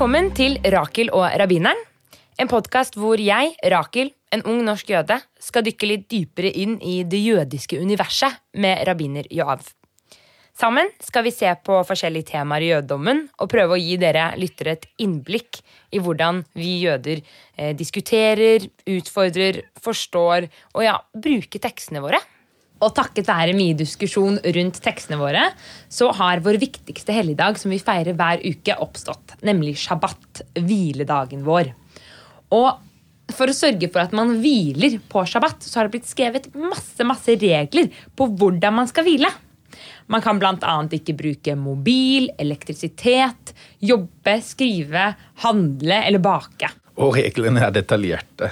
Velkommen til Rakel og rabbineren. En podkast hvor jeg, Rakel, en ung norsk jøde, skal dykke litt dypere inn i det jødiske universet med rabbiner Joav. Sammen skal vi se på forskjellige temaer i jødedommen og prøve å gi dere lyttere et innblikk i hvordan vi jøder eh, diskuterer, utfordrer, forstår og ja, bruker tekstene våre. Og takket være mye diskusjon rundt tekstene våre, så har vår viktigste helligdag som vi feirer hver uke, oppstått. Nemlig shabbat, hviledagen vår. Og for å sørge for at man hviler på shabbat, så har det blitt skrevet masse, masse regler på hvordan man skal hvile. Man kan bl.a. ikke bruke mobil, elektrisitet, jobbe, skrive, handle eller bake. Og reglene er detaljerte.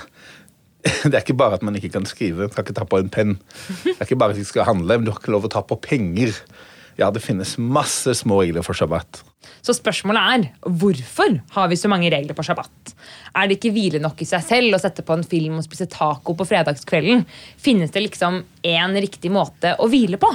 Det er ikke bare at man ikke kan skrive, man skal ikke ta på en penn. Det er ikke bare at vi skal handle, men du har ikke lov å ta på penger. Ja, det finnes masse små regler for shabbat. Så spørsmålet er hvorfor har vi så mange regler på shabbat? Er det ikke hvile nok i seg selv å sette på en film og spise taco på fredagskvelden? Finnes det liksom én riktig måte å hvile på?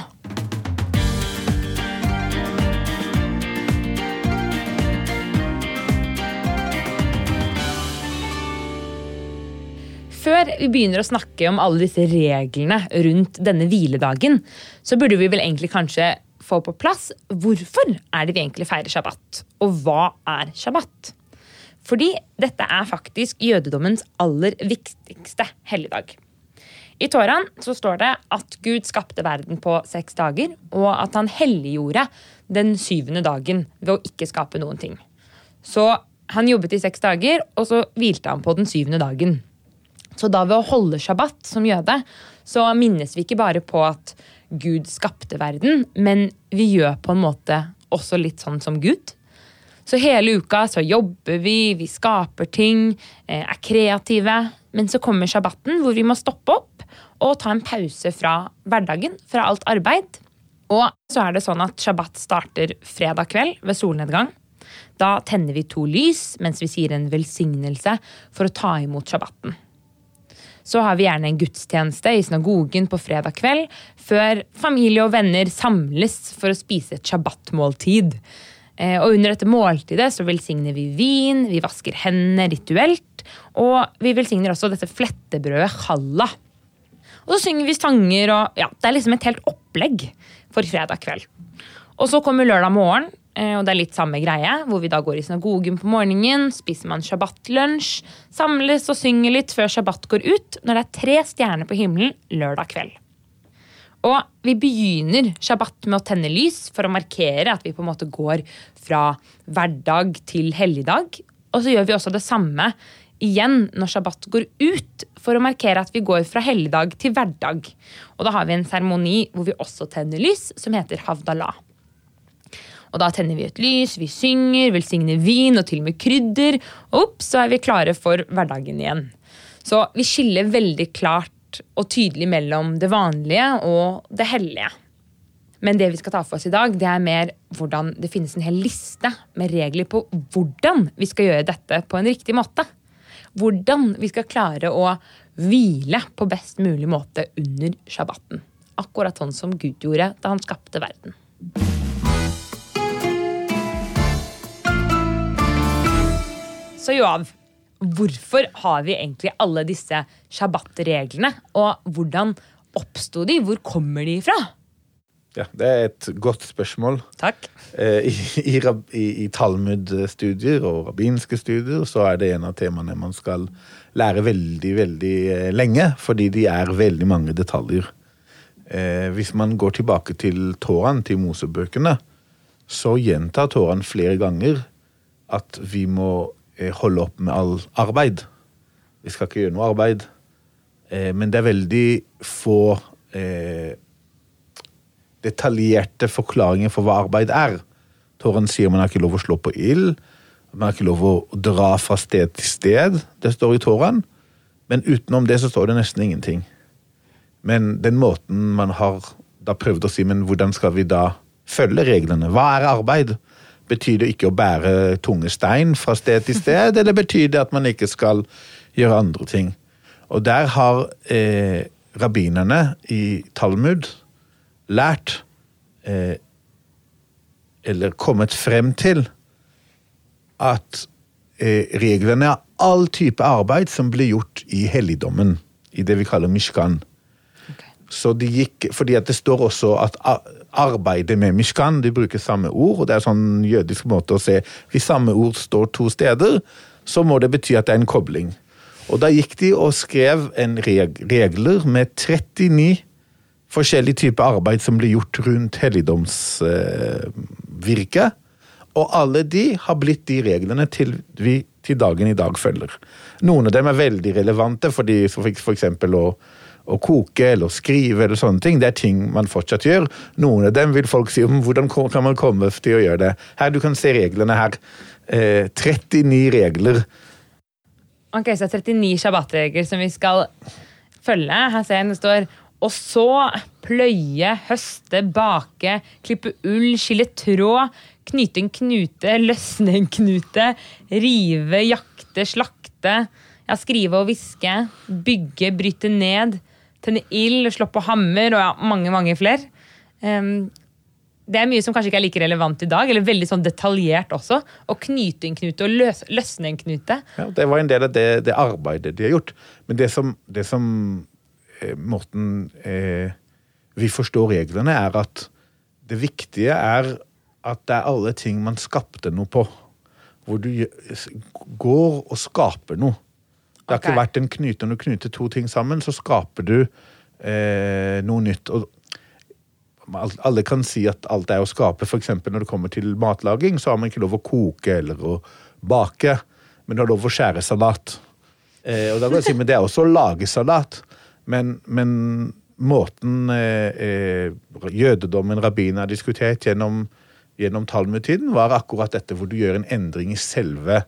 Før vi begynner å snakke om alle disse reglene rundt denne hviledagen, så burde vi vel egentlig kanskje få på plass hvorfor er det vi egentlig feirer shabbat, og hva er shabbat? Fordi dette er faktisk jødedommens aller viktigste helligdag. I Toraen så står det at Gud skapte verden på seks dager, og at han helliggjorde den syvende dagen ved å ikke skape noen ting. Så han jobbet i seks dager, og så hvilte han på den syvende dagen. Så da ved å holde shabbat som jøde, så minnes vi ikke bare på at Gud skapte verden, men vi gjør på en måte også litt sånn som Gud. Så hele uka så jobber vi, vi skaper ting, eh, er kreative. Men så kommer shabbaten, hvor vi må stoppe opp og ta en pause fra hverdagen, fra alt arbeid. Og så er det sånn at shabbat starter fredag kveld ved solnedgang. Da tenner vi to lys mens vi sier en velsignelse for å ta imot shabbaten så har vi gjerne en gudstjeneste i synagogen på fredag kveld, før familie og venner samles for å spise et shabbat-måltid. Eh, og under dette måltidet så velsigner vi vin, vi vasker hendene rituelt, og vi velsigner også dette flettebrødet challa. Og så synger vi sanger, og ja, det er liksom et helt opplegg for fredag kveld. Og så kommer lørdag morgen, og det er litt samme greie, hvor vi da går i synagogen på morgenen, spiser man shabbat-lunsj, samles og synger litt før shabbat går ut, når det er tre stjerner på himmelen lørdag kveld. Og vi begynner shabbat med å tenne lys for å markere at vi på en måte går fra hverdag til helligdag. Og så gjør vi også det samme igjen når shabbat går ut, for å markere at vi går fra helligdag til hverdag. Og da har vi en seremoni hvor vi også tenner lys, som heter havdalah. Og da tenner vi et lys, vi synger, velsigner vin og til og med krydder. Og opp, så er vi klare for hverdagen igjen. Så vi skiller veldig klart og tydelig mellom det vanlige og det hellige. Men det vi skal ta for oss i dag, det er mer hvordan det finnes en hel liste med regler på hvordan vi skal gjøre dette på en riktig måte. Hvordan vi skal klare å hvile på best mulig måte under shabbaten. Akkurat sånn som Gud gjorde da han skapte verden. Så Joav, hvorfor har vi egentlig alle disse shabbat-reglene? Og hvordan oppsto de? Hvor kommer de fra? Ja, Det er et godt spørsmål. Takk. Eh, I, i, i, i Talmud-studier og rabbinske studier så er det en av temaene man skal lære veldig, veldig eh, lenge, fordi de er veldig mange detaljer. Eh, hvis man går tilbake til Toraen, til Mosebøkene, så gjentar Toraen flere ganger at vi må holde opp med all arbeid. Vi skal ikke gjøre noe arbeid. Eh, men det er veldig få eh, detaljerte forklaringer for hva arbeid er. Tåren sier man har ikke lov å slå på ild. Man har ikke lov å dra fra sted til sted. Det står i Tåren. Men utenom det så står det nesten ingenting. Men den måten man har da prøvd å si, men hvordan skal vi da følge reglene? Hva er arbeid? Betyr det ikke å bære tunge stein fra sted til sted, eller betyr det at man ikke skal gjøre andre ting? Og der har eh, rabbinerne i Talmud lært eh, Eller kommet frem til at eh, reglene av all type arbeid som ble gjort i helligdommen, i det vi kaller mishkan. Så de gikk, fordi at det står også at arbeidet med mishkan, de bruker samme ord, og det er sånn jødisk måte å se, hvis samme ord står to steder, så må det bety at det er en kobling. Og da gikk de og skrev en reg regler med 39 forskjellige typer arbeid som ble gjort rundt helligdomsvirket. Eh, og alle de har blitt de reglene til vi til dagen i dag følger. Noen av dem er veldig relevante, for de for eksempel å, å koke eller skrive eller sånne ting, det er ting man fortsatt gjør. Noen av dem vil folk si om hvordan kan man komme til å gjøre det. Her, Du kan se reglene her. Eh, 39 regler. Ok, så det er 39 shabbatregler som vi skal følge. Her ser jeg det står og så, pløye, høste, bake, klippe ull, skille tråd, knyte en knute, løsne en knute, rive, jakte, slakte, ja, skrive og viske, bygge, bryte ned, tenne ild, slå på hammer og ja, mange, mange flere. Um, det er mye som kanskje ikke er like relevant i dag, eller veldig sånn detaljert også. Å knyte en knute og løs, løsne en knute. Ja, det var en del av det, det arbeidet de har gjort. Men det som, det som eh, Morten eh, vi forstår reglene, er at det viktige er at det er alle ting man skapte noe på. Hvor du går og skaper noe. Det har okay. ikke vært en knyte. Når du knyter to ting sammen, så skaper du eh, noe nytt. Og alle kan si at alt er å skape. Eksempel når det kommer til matlaging, så har man ikke lov å koke eller å bake, men du har lov å skjære salat. Eh, og da kan jeg si, men Det er også å lage salat. Men, men måten eh, eh, jødedommen, rabbinene har diskutert gjennom, gjennom Talmud-tiden, var akkurat dette hvor du gjør en endring i selve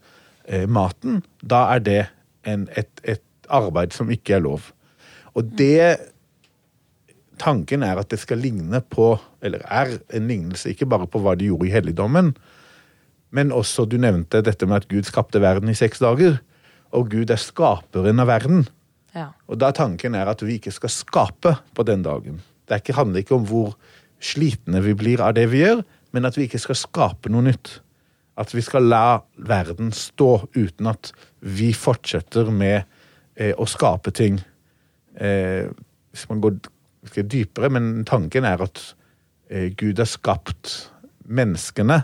eh, maten. Da er det en, et, et arbeid som ikke er lov. Og det tanken er at det skal ligne på, eller er en lignelse, ikke bare på hva de gjorde i helligdommen, men også du nevnte dette med at Gud skapte verden i seks dager. Og Gud er skaperen av verden. Ja. Og da tanken er at vi ikke skal skape på den dagen. Det er handler ikke om hvor slitne vi blir av det vi gjør, men at vi ikke skal skape noe nytt. At vi skal la verden stå uten at vi fortsetter med eh, å skape ting. Eh, hvis man går dypere, men tanken er at eh, Gud har skapt menneskene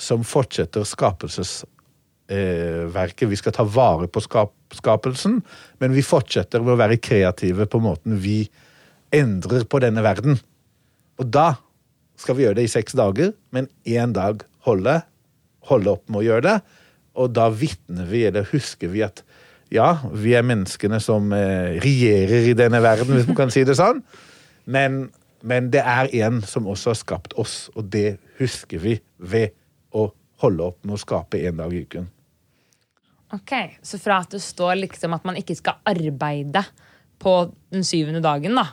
som fortsetter skapelsesverket. Vi skal ta vare på skap skapelsen, men vi fortsetter med å være kreative på måten vi endrer på denne verden. Og da skal vi gjøre det i seks dager, men én dag holde, holde opp med å gjøre det. Og da vitner vi, eller husker vi at ja, vi er menneskene som eh, regjerer i denne verden, hvis man kan si det sånn. Men, men det er en som også har skapt oss, og det husker vi ved å holde opp med å skape en dag i uken. Ok, Så fra at det står liksom at man ikke skal arbeide på den syvende dagen, da,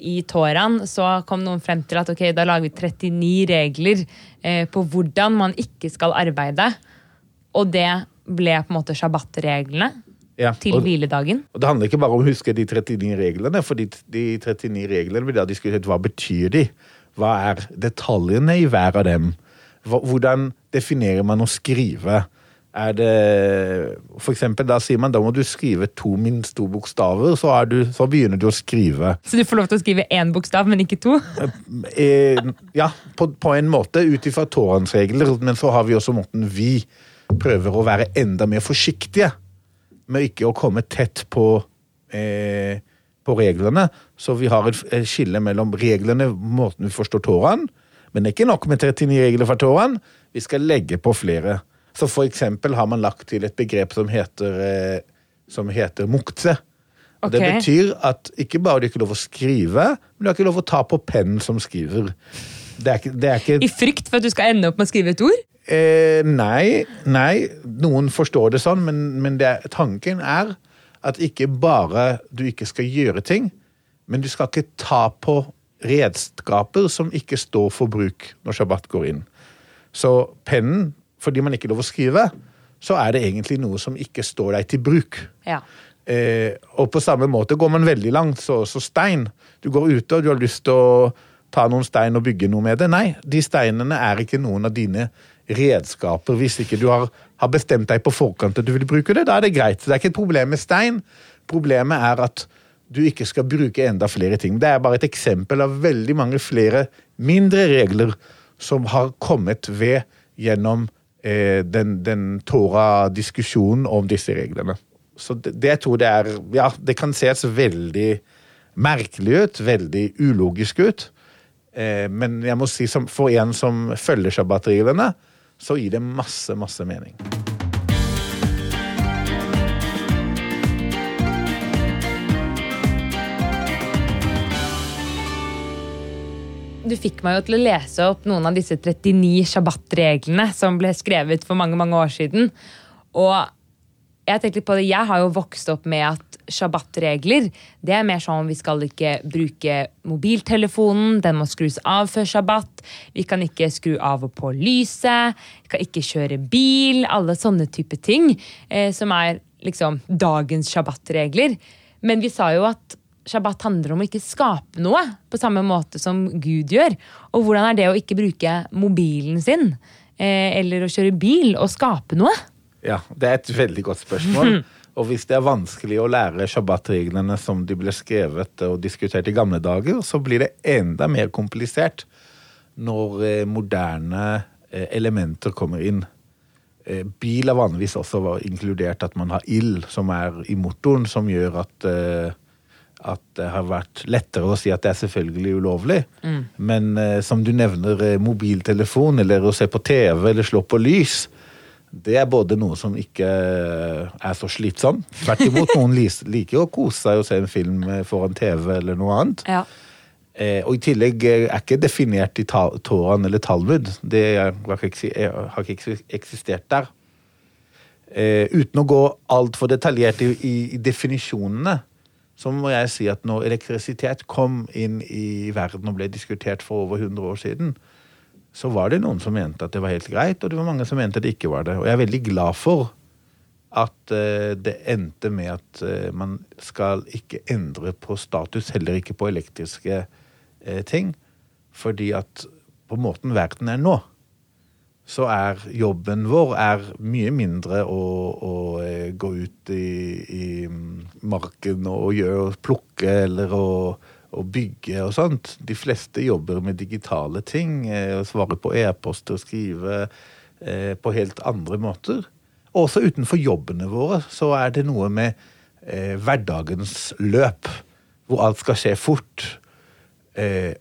i Toraen, så kom noen frem til at ok, da lager vi 39 regler eh, på hvordan man ikke skal arbeide. Og det ble på en måte shabbat-reglene Ja, til og- hviledagen. Og Det handler ikke bare om å huske de 39 reglene, for de, de 39 reglene vil da diskutere hva betyr de? Hva er detaljene i hver av dem? Hvordan definerer man å skrive? Er det For eksempel, da sier man da må du skrive to minst to bokstaver, så, du, så begynner du å skrive. Så du får lov til å skrive én bokstav, men ikke to? Eh, ja, på, på en måte ut ifra Torans regler, men så har vi også måten vi prøver å være enda mer forsiktige med ikke å komme tett på, eh, på reglene. Så vi har et, et skille mellom reglene, måten vi forstår Toraen, men det er ikke nok med 39 regler fra Toraen. Vi skal legge på flere. Så for eksempel har man lagt til et begrep som heter, eh, som heter mukse. Okay. Det betyr at ikke bare du ikke lov å skrive, men du har ikke lov å ta på pennen som skriver. Det er ikke, det er ikke I frykt for at du skal ende opp med å skrive et ord? Eh, nei, nei, noen forstår det sånn, men, men det, tanken er at ikke bare du ikke skal gjøre ting, men du skal ikke ta på redskaper som ikke står for bruk når shabbat går inn. Så pennen, fordi man ikke har lov å skrive, så er det egentlig noe som ikke står deg til bruk. Ja. Eh, og på samme måte går man veldig langt, så, så stein. Du går ute og du har lyst til å ta noen stein og bygge noe med det. Nei, de steinene er ikke noen av dine redskaper hvis ikke du har har bestemt deg på forkant at du vil bruke det, da er det greit. Det er ikke et problem med stein. Problemet er at du ikke skal bruke enda flere ting. Det er bare et eksempel av veldig mange flere mindre regler som har kommet ved gjennom eh, den, den tåra diskusjonen om disse reglene. Så det, det jeg tror det er Ja, det kan ses veldig merkelig ut, veldig ulogisk ut. Eh, men jeg må si som, for en som følger shabbat-reglene, så gir det masse, masse mening. Du fikk meg jo til å lese opp noen av disse 39 shabbat-reglene som ble skrevet for mange mange år siden. Og jeg tenkte på det, jeg har jo vokst opp med at shabbat-regler det er mer sånn vi skal ikke bruke mobiltelefonen, den må skrus av før shabbat. Vi kan ikke skru av og på lyset. Vi kan ikke kjøre bil. Alle sånne type ting eh, som er liksom dagens shabbat-regler. Men vi sa jo at Shabbat handler om å ikke skape noe, på samme måte som Gud gjør. Og hvordan er det å ikke bruke mobilen sin eh, eller å kjøre bil og skape noe? Ja, det er et veldig godt spørsmål. Og hvis det er vanskelig å lære shabbat-reglene som de ble skrevet og diskutert i gamle dager, så blir det enda mer komplisert når eh, moderne eh, elementer kommer inn. Bil er vanligvis også inkludert at man har ild som er i motoren, som gjør at at det har vært lettere å si at det er selvfølgelig ulovlig. Mm. Men eh, som du nevner, eh, mobiltelefon eller å se på TV eller slå på lys, det er både noe som ikke er så slitsom. Tvert imot, noen liker å kose seg og se en film foran TV eller noe annet. Ja. Eh, og i tillegg er ikke definert i Toran eller Talmud. Det har ikke eksistert der. Eh, uten å gå altfor detaljert i, i, i definisjonene, så må jeg si at når elektrisitet kom inn i verden og ble diskutert for over 100 år siden, så var det noen som mente at det var helt greit, og det var mange som mente det ikke var det. Og jeg er veldig glad for at uh, det endte med at uh, man skal ikke endre på status, heller ikke på elektriske uh, ting. Fordi at på måten verden er nå, så er jobben vår er mye mindre å, å eh, gå ut i, i, marken og gjøre, plukke eller å, å, bygge og sånt. De fleste jobber med digitale ting. Eh, svare på e-poster, skrive eh, på helt andre måter. Også utenfor jobbene våre så er det noe med eh, hverdagens løp, hvor alt skal skje fort. Eh,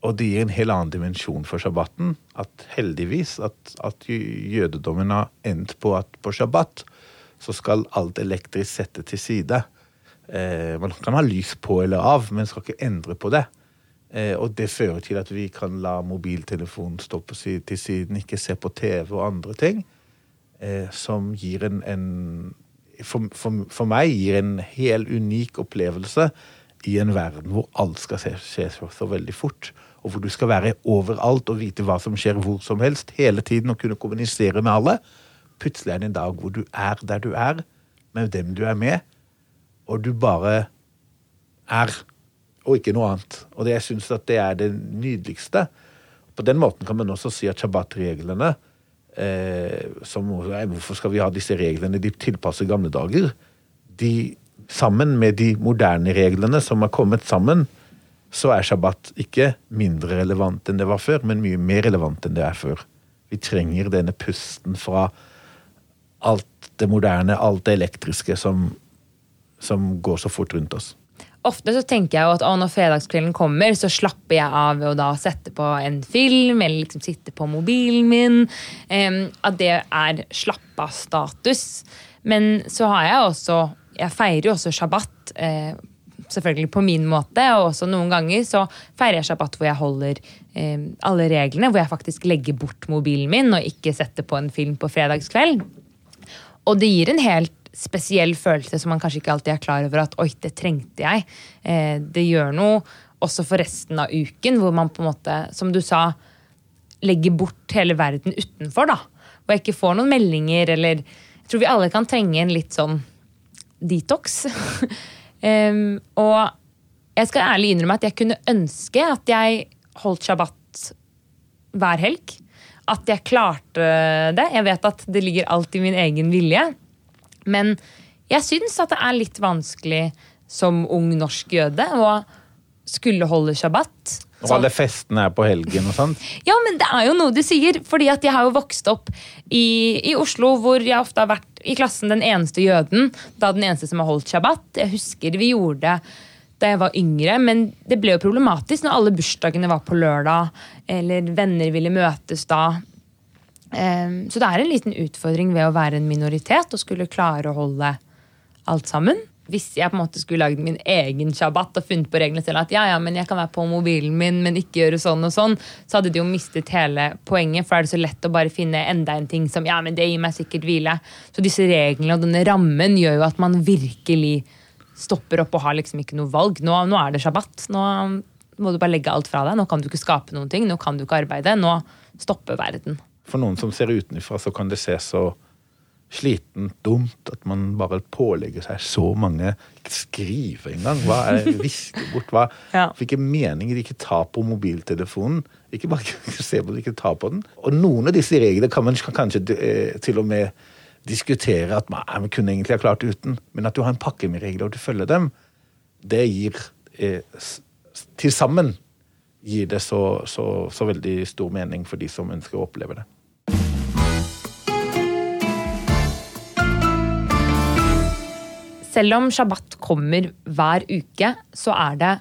og det gir en helt annen dimensjon for shabbaten. At heldigvis at, at jødedommen har endt på at på shabbat så skal alt elektrisk sette til side. Eh, man kan ha lys på eller av, men skal ikke endre på det. Eh, og det fører til at vi kan la mobiltelefonen stå på side, til siden, ikke se på TV og andre ting. Eh, som gir en, en for, for, for, meg gir en helt unik opplevelse i en verden hvor alt skal skje så, så veldig fort og hvor du skal være overalt og vite hva som skjer hvor som helst, hele tiden og kunne kommunisere med alle. Plutselig er det en dag hvor du er der du er, med dem du er med, og du bare er, og ikke noe annet. Og det, jeg syns at det er det nydeligste. På den måten kan man også si at shabbat-reglene eh, som, Hvorfor skal vi ha disse reglene? De tilpasser gamle dager. De, sammen med de moderne reglene som har kommet sammen, så er shabbat ikke mindre relevant enn det var før, men mye mer relevant enn det er før. Vi trenger denne pusten fra alt det moderne, alt det elektriske som, som går så fort rundt oss. Ofte så tenker jeg jo at når fredagskvelden kommer, så slapper jeg av ved å da sette på en film eller liksom sitte på mobilen min. At det er slapp av-status. Men så har jeg også Jeg feirer jo også shabbat eh, selvfølgelig på min måte. Og også noen ganger så feirer jeg shabbat hvor jeg holder eh, alle reglene. Hvor jeg faktisk legger bort mobilen min og ikke setter på en film på fredagskveld. Og det gir en helt spesiell følelse som man kanskje ikke alltid er klar over at oi, det trengte jeg. Eh, det gjør noe også for resten av uken, hvor man på en måte, som du sa, legger bort hele verden utenfor. da. Hvor jeg ikke får noen meldinger eller Jeg tror vi alle kan trenge en litt sånn detox. Um, og jeg skal ærlig innrømme at jeg kunne ønske at jeg holdt shabbat hver helg. at jeg klarte det. Jeg vet at det ligger alt i min egen vilje. Men jeg syns at det er litt vanskelig som ung norsk jøde å skulle holde shabbat. Og alle festene er på helgen og sånn. Ja, men det er jo noe du sier. fordi at jeg har jo vokst opp i, i Oslo, hvor jeg ofte har vært i klassen den eneste jøden. Da den eneste som har holdt shabbat. Jeg husker vi gjorde det da jeg var yngre, men det ble jo problematisk når alle bursdagene var på lørdag, eller venner ville møtes da. Ehm, så det er en liten utfordring ved å være en minoritet og skulle klare å holde alt sammen. Hvis jeg på en måte skulle lagd min egen shabbat og funnet på reglene selv, at ja, ja, men jeg kan være på mobilen min, men ikke gjøre sånn og sånn, så hadde de jo mistet hele poenget. For da er det så lett å bare finne enda en ting som ja, men det gir meg sikkert hvile. Så disse reglene og denne rammen gjør jo at man virkelig stopper opp og har liksom ikke noe valg. Nå, nå er det shabbat. Nå må du bare legge alt fra deg. Nå kan du ikke skape noen ting. Nå kan du ikke arbeide. Nå stopper verden. For noen som ser utenfra, så kan det se så slitent, dumt, at man bare pålegger seg så mange skriver skrive engang. Hva er Viske bort hva? Ja. Hvilken mening ikke tar på mobiltelefonen. Ikke bare ikke se på den, ikke ta på den. Og noen av disse reglene kan man kanskje eh, til og med diskutere at man, man kunne egentlig ha klart uten, men at du har en pakke med regler og du følger dem, det gir eh, Til sammen gir det så, så, så veldig stor mening for de som ønsker å oppleve det. Selv om shabbat kommer hver uke, så er det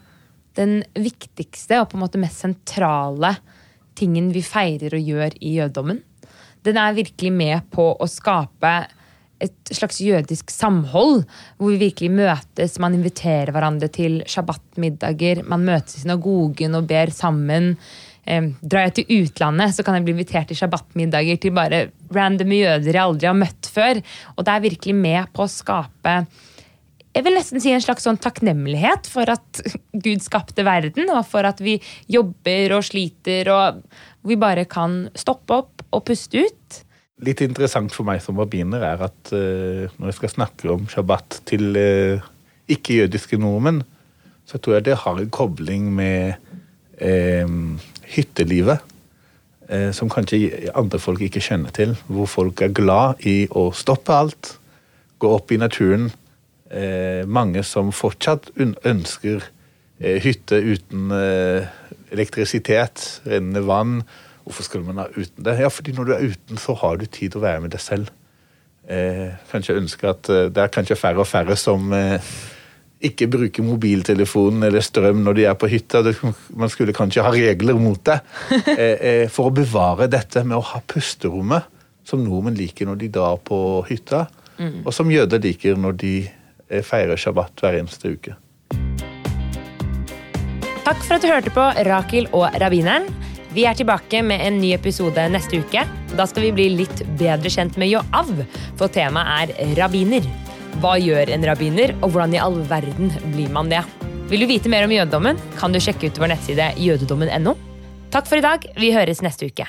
den viktigste og på en måte mest sentrale tingen vi feirer og gjør i jødedommen. Den er virkelig med på å skape et slags jødisk samhold, hvor vi virkelig møtes. Man inviterer hverandre til shabbat-middager, man møtes i synagogen og ber sammen. Eh, drar jeg til utlandet, så kan jeg bli invitert til shabbat-middager til bare random jøder jeg aldri har møtt før. Og det er virkelig med på å skape jeg vil nesten si en slags sånn takknemlighet for at Gud skapte verden, og for at vi jobber og sliter, og vi bare kan stoppe opp og puste ut. Litt interessant for meg som rabbiner er at uh, når jeg skal snakke om shabbat til uh, ikke-jødiske nordmenn, så tror jeg det har en kobling med uh, hyttelivet. som kanskje andre folk ikke kjenner til. Hvor folk er glad i å stoppe alt, gå opp i naturen. Mange som fortsatt ønsker hytte uten elektrisitet, rennende vann Hvorfor skal man ha uten det? Ja, fordi når du er uten, så har du tid til å være med deg selv. Eh, kanskje ønske at eh, Det er kanskje færre og færre som eh, ikke bruker mobiltelefonen eller strøm når de er på hytta. Man skulle kanskje ha regler mot det. Eh, eh, for å bevare dette med å ha pusterommet, som nordmenn liker når de drar på hytta, mm. og som jøder liker når de eh, feirer shabbat hver eneste uke. Takk for at du hørte på Rakel og rabbineren. Vi er tilbake med en ny episode neste uke. Da skal vi bli litt bedre kjent med Joav, for temaet er rabbiner. Hva gjør en rabbiner, og hvordan i all verden blir man det? Vil du vite mer om jødedommen, kan du sjekke ut vår nettside jødedommen.no. Takk for i dag. Vi høres neste uke.